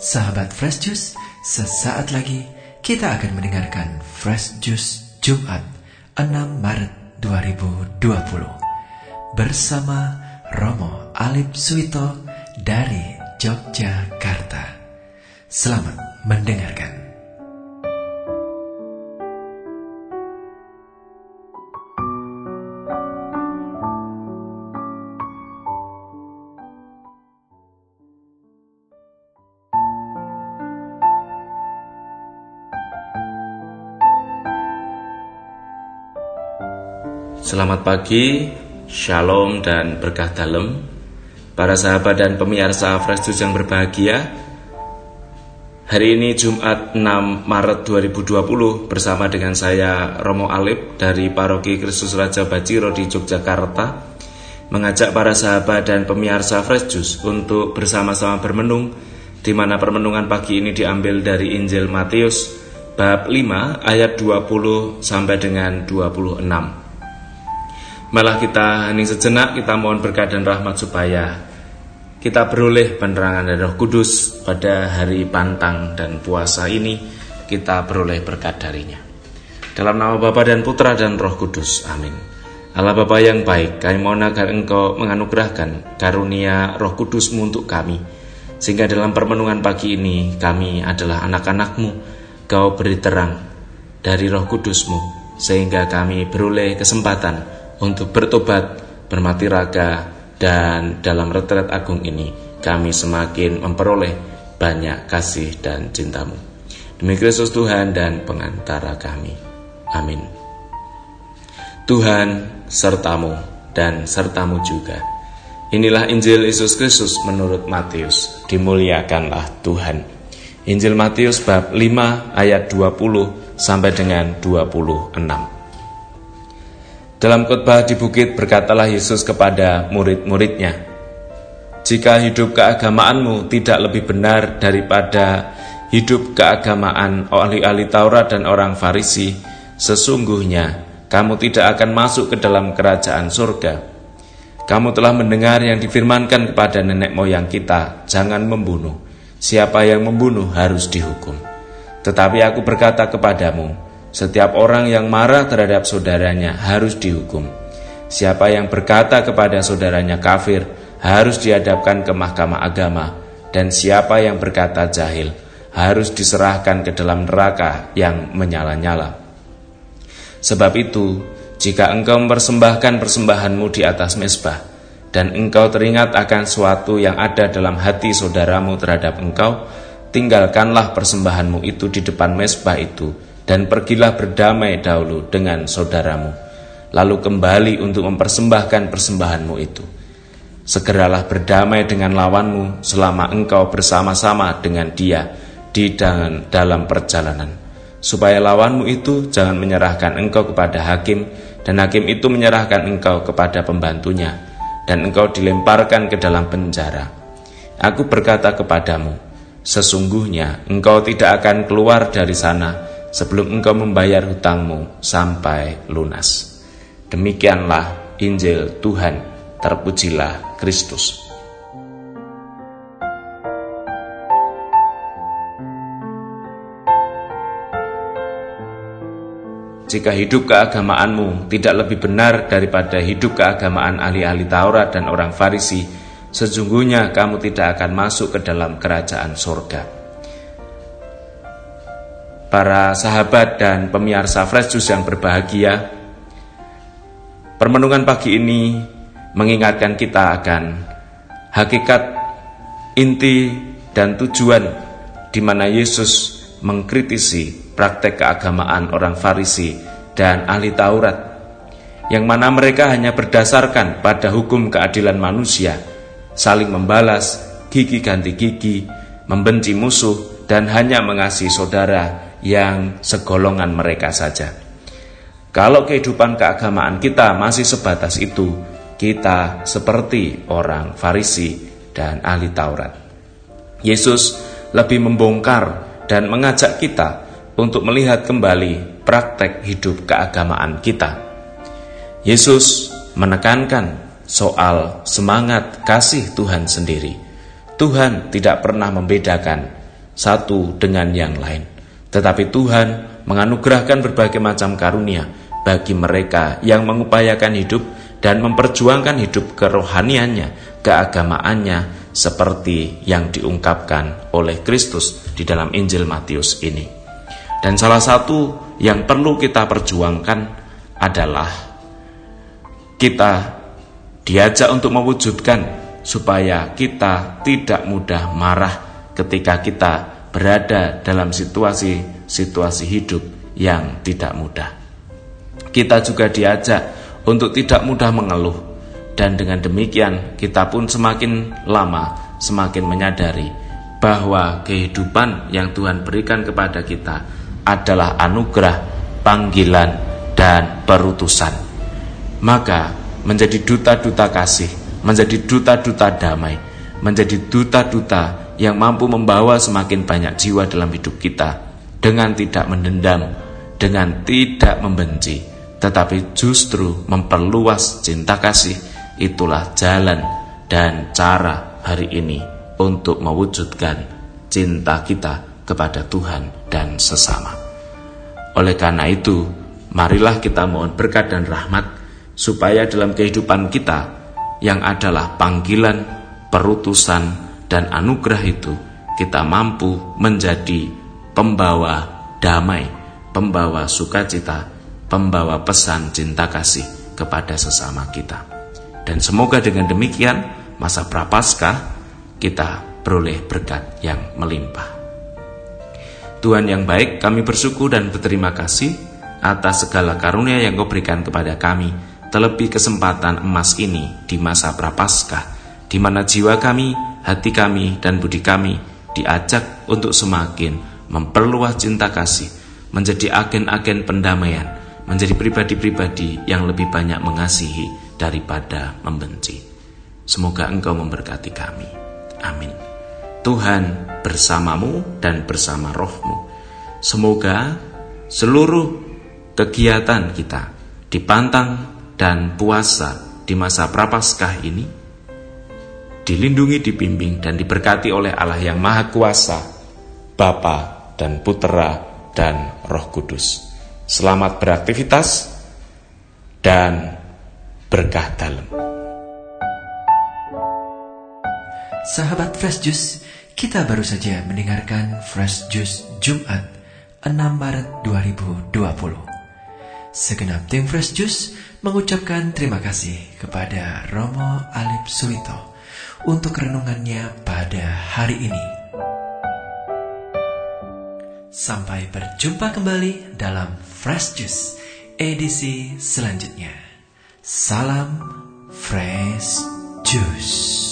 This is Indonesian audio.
Sahabat Fresh Juice, sesaat lagi kita akan mendengarkan Fresh Juice Jumat 6 Maret 2020 bersama Romo Alip Suito dari Yogyakarta. Selamat mendengarkan. Selamat pagi, shalom dan berkah dalam Para sahabat dan pemirsa Fresh Juice yang berbahagia Hari ini Jumat 6 Maret 2020 bersama dengan saya Romo Alip dari Paroki Kristus Raja Bajiro di Yogyakarta Mengajak para sahabat dan pemirsa Fresh Juice untuk bersama-sama bermenung di mana permenungan pagi ini diambil dari Injil Matius bab 5 ayat 20 sampai dengan 26. Malah kita hening sejenak, kita mohon berkat dan rahmat supaya kita beroleh penerangan dari roh kudus pada hari pantang dan puasa ini, kita beroleh berkat darinya. Dalam nama Bapa dan Putra dan roh kudus, amin. Allah Bapa yang baik, kami mohon agar Engkau menganugerahkan karunia roh kudusmu untuk kami, sehingga dalam permenungan pagi ini kami adalah anak-anakmu, kau beri terang dari roh kudusmu, sehingga kami beroleh kesempatan untuk bertobat, bermati raga, dan dalam retret agung ini kami semakin memperoleh banyak kasih dan cintamu. Demi Kristus Tuhan dan pengantara kami. Amin. Tuhan sertamu dan sertamu juga. Inilah Injil Yesus Kristus menurut Matius. Dimuliakanlah Tuhan. Injil Matius bab 5 ayat 20 sampai dengan 26. Dalam khotbah di bukit berkatalah Yesus kepada murid-muridnya, "Jika hidup keagamaanmu tidak lebih benar daripada hidup keagamaan ahli-ahli Taurat dan orang Farisi, sesungguhnya kamu tidak akan masuk ke dalam kerajaan surga. Kamu telah mendengar yang difirmankan kepada nenek moyang kita, jangan membunuh. Siapa yang membunuh harus dihukum. Tetapi aku berkata kepadamu, setiap orang yang marah terhadap saudaranya harus dihukum. Siapa yang berkata kepada saudaranya kafir harus dihadapkan ke mahkamah agama, dan siapa yang berkata jahil harus diserahkan ke dalam neraka yang menyala-nyala. Sebab itu, jika engkau mempersembahkan persembahanmu di atas mesbah, dan engkau teringat akan suatu yang ada dalam hati saudaramu terhadap engkau, tinggalkanlah persembahanmu itu di depan mesbah itu, dan pergilah berdamai dahulu dengan saudaramu, lalu kembali untuk mempersembahkan persembahanmu itu. Segeralah berdamai dengan lawanmu selama engkau bersama-sama dengan dia di dalam perjalanan, supaya lawanmu itu jangan menyerahkan engkau kepada hakim, dan hakim itu menyerahkan engkau kepada pembantunya, dan engkau dilemparkan ke dalam penjara. Aku berkata kepadamu, sesungguhnya engkau tidak akan keluar dari sana sebelum engkau membayar hutangmu sampai lunas. Demikianlah Injil Tuhan, terpujilah Kristus. Jika hidup keagamaanmu tidak lebih benar daripada hidup keagamaan ahli-ahli Taurat dan orang Farisi, sesungguhnya kamu tidak akan masuk ke dalam kerajaan surga para sahabat dan pemirsa Fresh Juice yang berbahagia. Permenungan pagi ini mengingatkan kita akan hakikat inti dan tujuan di mana Yesus mengkritisi praktek keagamaan orang Farisi dan ahli Taurat yang mana mereka hanya berdasarkan pada hukum keadilan manusia, saling membalas, gigi ganti gigi, membenci musuh, dan hanya mengasihi saudara yang segolongan mereka saja. Kalau kehidupan keagamaan kita masih sebatas itu, kita seperti orang Farisi dan ahli Taurat. Yesus lebih membongkar dan mengajak kita untuk melihat kembali praktek hidup keagamaan kita. Yesus menekankan soal semangat kasih Tuhan sendiri. Tuhan tidak pernah membedakan satu dengan yang lain. Tetapi Tuhan menganugerahkan berbagai macam karunia bagi mereka yang mengupayakan hidup dan memperjuangkan hidup kerohaniannya, keagamaannya seperti yang diungkapkan oleh Kristus di dalam Injil Matius ini. Dan salah satu yang perlu kita perjuangkan adalah kita diajak untuk mewujudkan supaya kita tidak mudah marah ketika kita berada dalam situasi-situasi hidup yang tidak mudah. Kita juga diajak untuk tidak mudah mengeluh dan dengan demikian kita pun semakin lama semakin menyadari bahwa kehidupan yang Tuhan berikan kepada kita adalah anugerah, panggilan, dan perutusan. Maka menjadi duta-duta kasih, menjadi duta-duta damai, menjadi duta-duta yang mampu membawa semakin banyak jiwa dalam hidup kita dengan tidak mendendam, dengan tidak membenci, tetapi justru memperluas cinta kasih. Itulah jalan dan cara hari ini untuk mewujudkan cinta kita kepada Tuhan dan sesama. Oleh karena itu, marilah kita mohon berkat dan rahmat supaya dalam kehidupan kita yang adalah panggilan, perutusan, dan anugerah itu kita mampu menjadi pembawa damai, pembawa sukacita, pembawa pesan cinta kasih kepada sesama kita. Dan semoga dengan demikian masa prapaskah kita beroleh berkat yang melimpah. Tuhan yang baik, kami bersyukur dan berterima kasih atas segala karunia yang kau berikan kepada kami, terlebih kesempatan emas ini di masa prapaskah, di mana jiwa kami, hati kami, dan budi kami diajak untuk semakin memperluas cinta kasih, menjadi agen-agen pendamaian, menjadi pribadi-pribadi yang lebih banyak mengasihi daripada membenci. Semoga engkau memberkati kami. Amin. Tuhan bersamamu dan bersama rohmu. Semoga seluruh kegiatan kita dipantang dan puasa di masa prapaskah ini dilindungi, dibimbing, dan diberkati oleh Allah yang Maha Kuasa, Bapa dan Putera dan Roh Kudus. Selamat beraktivitas dan berkah dalam. Sahabat Fresh Juice, kita baru saja mendengarkan Fresh Juice Jumat 6 Maret 2020. Segenap tim Fresh Juice mengucapkan terima kasih kepada Romo Alip Suwito untuk renungannya pada hari ini. Sampai berjumpa kembali dalam Fresh Juice edisi selanjutnya. Salam Fresh Juice.